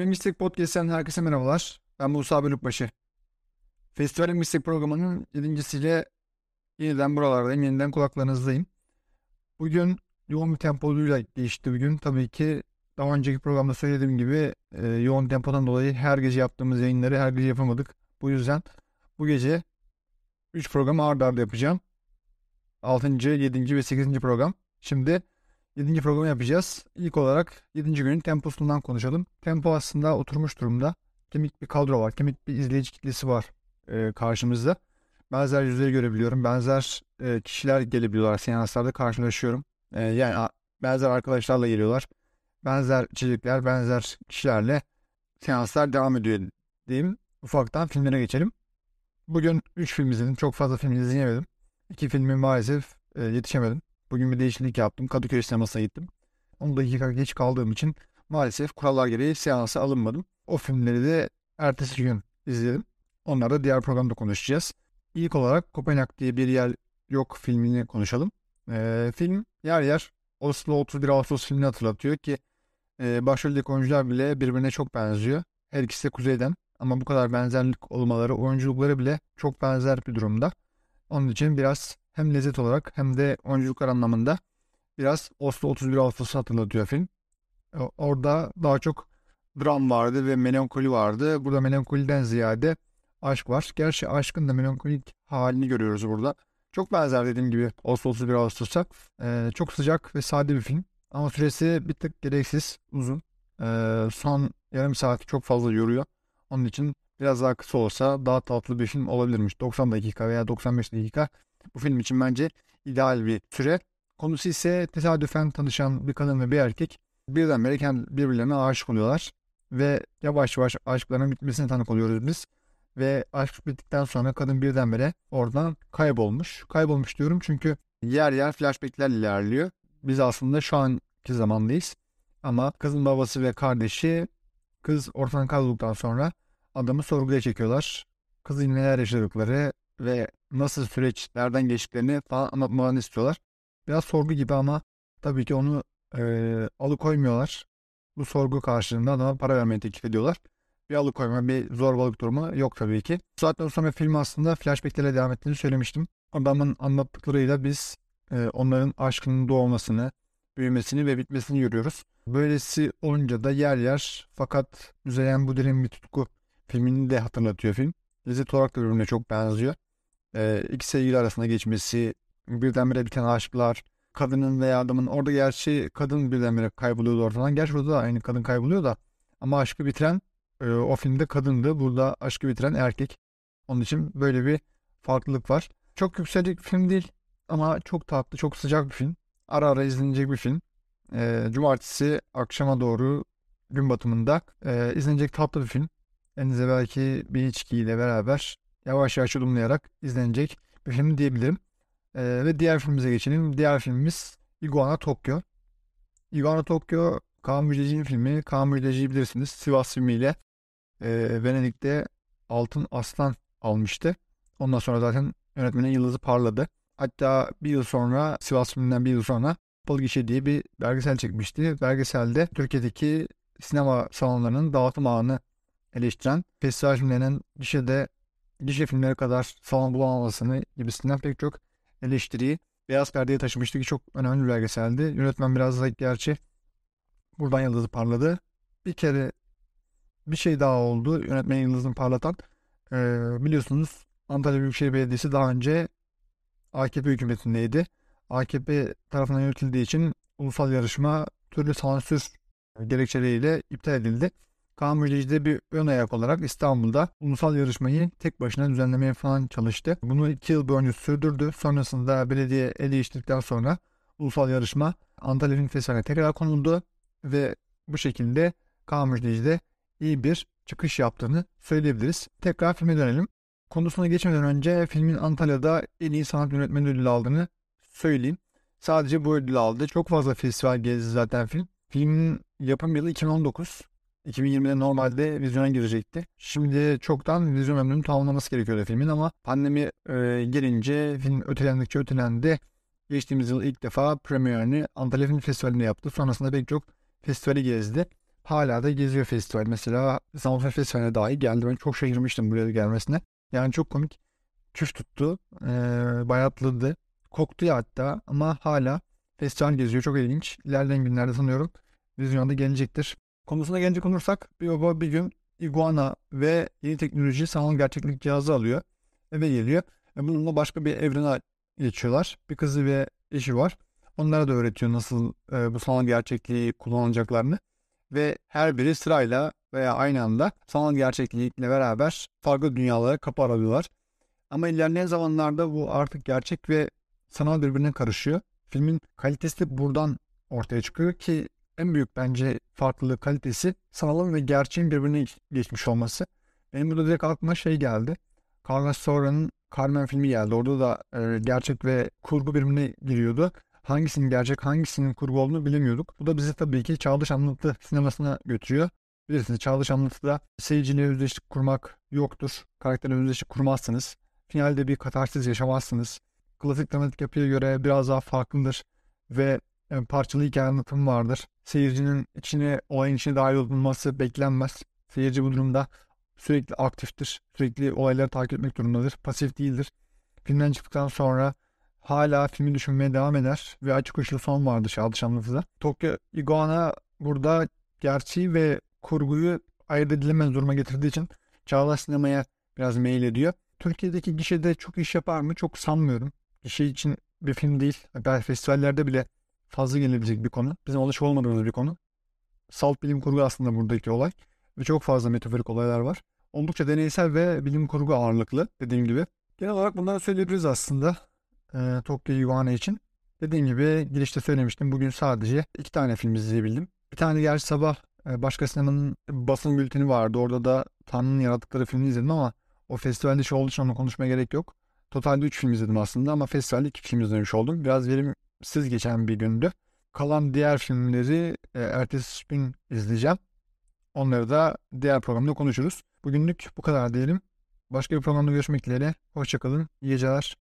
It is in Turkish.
Film Mistik Podcast'ten herkese merhabalar. Ben Musa Bölükbaşı. Festivalin Mistik programının yedincisiyle yeniden buralardayım, yeniden kulaklarınızdayım. Bugün yoğun bir tempoluyla geçti bugün. Tabii ki daha önceki programda söylediğim gibi e, yoğun tempodan dolayı her gece yaptığımız yayınları her gece yapamadık. Bu yüzden bu gece 3 programı arda arda yapacağım. 6. 7. ve 8. program. Şimdi 7. programı yapacağız. İlk olarak 7. günün temposundan konuşalım. Tempo aslında oturmuş durumda. Kemik bir kadro var. Kemik bir izleyici kitlesi var e, karşımızda. Benzer yüzleri görebiliyorum. Benzer e, kişiler gelebiliyorlar. Seanslarda karşılaşıyorum. E, yani benzer arkadaşlarla geliyorlar. Benzer içerikler, benzer kişilerle seanslar devam ediyor diyeyim. Ufaktan filmlere geçelim. Bugün 3 film izledim. Çok fazla film izleyemedim. 2 filmi maalesef e, yetişemedim. Bugün bir değişiklik yaptım. Kadıköy sinemasına gittim. 10 dakika geç kaldığım için maalesef kurallar gereği seansa alınmadım. O filmleri de ertesi gün izledim. Onları da diğer programda konuşacağız. İlk olarak Kopenhag diye bir yer yok filmini konuşalım. Ee, film yer yer Oslo 31 Ağustos filmini hatırlatıyor ki e, başroldeki oyuncular bile birbirine çok benziyor. Her ikisi de kuzeyden ama bu kadar benzerlik olmaları oyunculukları bile çok benzer bir durumda. Onun için biraz hem lezzet olarak hem de oyunculuklar anlamında biraz Oslo 31 Ağustos'u hatırlatıyor film. Orada daha çok dram vardı ve melankoli vardı. Burada melankoliden ziyade aşk var. Gerçi aşkın da melankolik halini görüyoruz burada. Çok benzer dediğim gibi Oslo 31 Ağustos'a. Ee, çok sıcak ve sade bir film. Ama süresi bir tık gereksiz uzun. Ee, son yarım saati çok fazla yoruyor. Onun için biraz daha kısa olsa daha tatlı bir film olabilirmiş. 90 dakika veya 95 dakika bu film için bence ideal bir süre. Konusu ise tesadüfen tanışan bir kadın ve bir erkek birdenbire kendi birbirlerine aşık oluyorlar. Ve yavaş yavaş aşklarının bitmesine tanık oluyoruz biz. Ve aşk bittikten sonra kadın birdenbire oradan kaybolmuş. Kaybolmuş diyorum çünkü yer yer flashbackler ilerliyor. Biz aslında şu anki zamandayız. Ama kızın babası ve kardeşi kız ortadan kaybolduktan sonra adamı sorguya çekiyorlar. Kızın neler yaşadıkları ve nasıl süreçlerden geçtiklerini falan anlatmalarını istiyorlar. Biraz sorgu gibi ama tabii ki onu e, alıkoymuyorlar. Bu sorgu karşılığında adama para vermeyi teklif ediyorlar. Bir alıkoyma, bir zorbalık durumu yok tabii ki. Bu saatten sonra film aslında flashbacklerle devam ettiğini söylemiştim. Adamın anlattıklarıyla biz e, onların aşkının doğmasını, büyümesini ve bitmesini görüyoruz. Böylesi olunca da yer yer fakat müzeyen bu derin bir tutku filmini de hatırlatıyor film. Lezzet olarak da birbirine çok benziyor e, iki sevgili arasında geçmesi, birdenbire biten aşklar, kadının veya adamın orada gerçi kadın birdenbire kayboluyordu ortadan. Gerçi burada da aynı kadın kayboluyor da ama aşkı bitiren e, o filmde kadındı. Burada aşkı bitiren erkek. Onun için böyle bir farklılık var. Çok yükselecek bir film değil ama çok tatlı, çok sıcak bir film. Ara ara izlenecek bir film. E, cumartesi akşama doğru gün batımında e, izlenecek tatlı bir film. Elinize belki bir içkiyle beraber yavaş yavaş yudumlayarak izlenecek bir film diyebilirim. Ee, ve diğer filmimize geçelim. Diğer filmimiz Iguana Tokyo. Iguana Tokyo Kaan Müjdeci'nin filmi. Kaan Müjdeci'yi bilirsiniz. Sivas filmiyle e, Venedik'te Altın Aslan almıştı. Ondan sonra zaten yönetmenin yıldızı parladı. Hatta bir yıl sonra Sivas filminden bir yıl sonra Kapalı Gişe diye bir belgesel çekmişti. Belgeselde Türkiye'deki sinema salonlarının dağıtım ağını eleştiren festival filmlerinin gişede gişe filmleri kadar salon bulamamasını gibisinden pek çok eleştiriyi Beyaz Perde'ye taşımıştı ki çok önemli bir belgeseldi. Yönetmen biraz da gerçi buradan yıldızı parladı. Bir kere bir şey daha oldu. Yönetmen yıldızını parlatan. Ee, biliyorsunuz Antalya Büyükşehir Belediyesi daha önce AKP hükümetindeydi. AKP tarafından yönetildiği için ulusal yarışma türlü sansür gerekçeleriyle iptal edildi. Müjdeci bir ön ayak olarak İstanbul'da ulusal yarışmayı tek başına düzenlemeye falan çalıştı. Bunu iki yıl boyunca sürdürdü. Sonrasında belediye el değiştirdikten sonra ulusal yarışma Antalya Film Festivali'ne tekrar konuldu ve bu şekilde Kaan Müjdeci de iyi bir çıkış yaptığını söyleyebiliriz. Tekrar filme dönelim. Konusuna geçmeden önce filmin Antalya'da en iyi sanat yönetmeni ödülü aldığını söyleyeyim. Sadece bu ödülü aldı. Çok fazla festival gezdi zaten film. Filmin yapım yılı 2019. 2020'de normalde vizyona girecekti. Şimdi çoktan vizyon ömrünün tamamlaması gerekiyordu filmin ama pandemi e, gelince film ötelendikçe ötelendi. Geçtiğimiz yıl ilk defa premierini Antalya Film Festivali'nde yaptı. Sonrasında pek çok festivali gezdi. hala da geziyor festival. Mesela İstanbul Festivali'ne dahi geldi. Ben çok şaşırmıştım buraya gelmesine. Yani çok komik. Küf tuttu. E, bayatladı. Koktu ya hatta ama hala festival geziyor. Çok ilginç. İlerleyen günlerde sanıyorum vizyonda gelecektir. Konusuna gelecek olursak baba bir gün iguana ve yeni teknoloji sanal gerçeklik cihazı alıyor. Eve geliyor. Ve bununla başka bir evrene geçiyorlar. Bir kızı ve eşi var. Onlara da öğretiyor nasıl e, bu sanal gerçekliği kullanacaklarını. Ve her biri sırayla veya aynı anda sanal gerçeklikle beraber farklı dünyalara kapı aralıyorlar. Ama ilerleyen zamanlarda bu artık gerçek ve sanal birbirine karışıyor. Filmin kalitesi buradan ortaya çıkıyor ki en büyük bence farklılığı kalitesi sanalın ve gerçeğin birbirine geçmiş olması. Benim burada direkt aklıma şey geldi. Carlos Saura'nın Carmen filmi geldi. Orada da e, gerçek ve kurgu birbirine giriyordu. Hangisinin gerçek, hangisinin kurgu olduğunu bilemiyorduk. Bu da bizi tabii ki Çağdaş Anlatı sinemasına götürüyor. Bilirsiniz Çağdaş Anlatı'da seyirciyle özdeşlik kurmak yoktur. Karakterle özdeşlik kurmazsınız. Finalde bir katarsis yaşamazsınız. Klasik dramatik yapıya göre biraz daha farklıdır ve yani parçalı hikaye anlatımı vardır. Seyircinin içine, olayın içine dahil olunması beklenmez. Seyirci bu durumda sürekli aktiftir. Sürekli olayları takip etmek durumundadır. Pasif değildir. Filmden çıktıktan sonra hala filmi düşünmeye devam eder ve açık uçlu son vardı Şadış Anlatı'da. Tokyo Iguana burada gerçeği ve kurguyu ayırt edilemez duruma getirdiği için çağdaş sinemaya biraz meyil ediyor. Türkiye'deki gişede çok iş yapar mı? Çok sanmıyorum. Gişe için bir film değil. Belki festivallerde bile fazla gelebilecek bir konu. Bizim alışık olmadığımız bir konu. Salt bilim kurgu aslında buradaki olay. Ve çok fazla metaforik olaylar var. Oldukça deneysel ve bilim kurgu ağırlıklı dediğim gibi. Genel olarak bunları söyleyebiliriz aslında. E, Tokyo Iguana için. Dediğim gibi girişte söylemiştim. Bugün sadece iki tane film izleyebildim. Bir tane gerçi sabah e, başka sinemanın basın bülteni vardı. Orada da Tanrı'nın yarattıkları filmi izledim ama o festivalde şey olduğu için onu konuşmaya gerek yok. Totalde 3 film izledim aslında ama festivalde 2 film izlemiş oldum. Biraz verimsiz geçen bir gündü. Kalan diğer filmleri e, ertesi gün izleyeceğim. Onları da diğer programda konuşuruz. Bugünlük bu kadar diyelim. Başka bir programda görüşmek dileğiyle. Hoşçakalın. İyi geceler.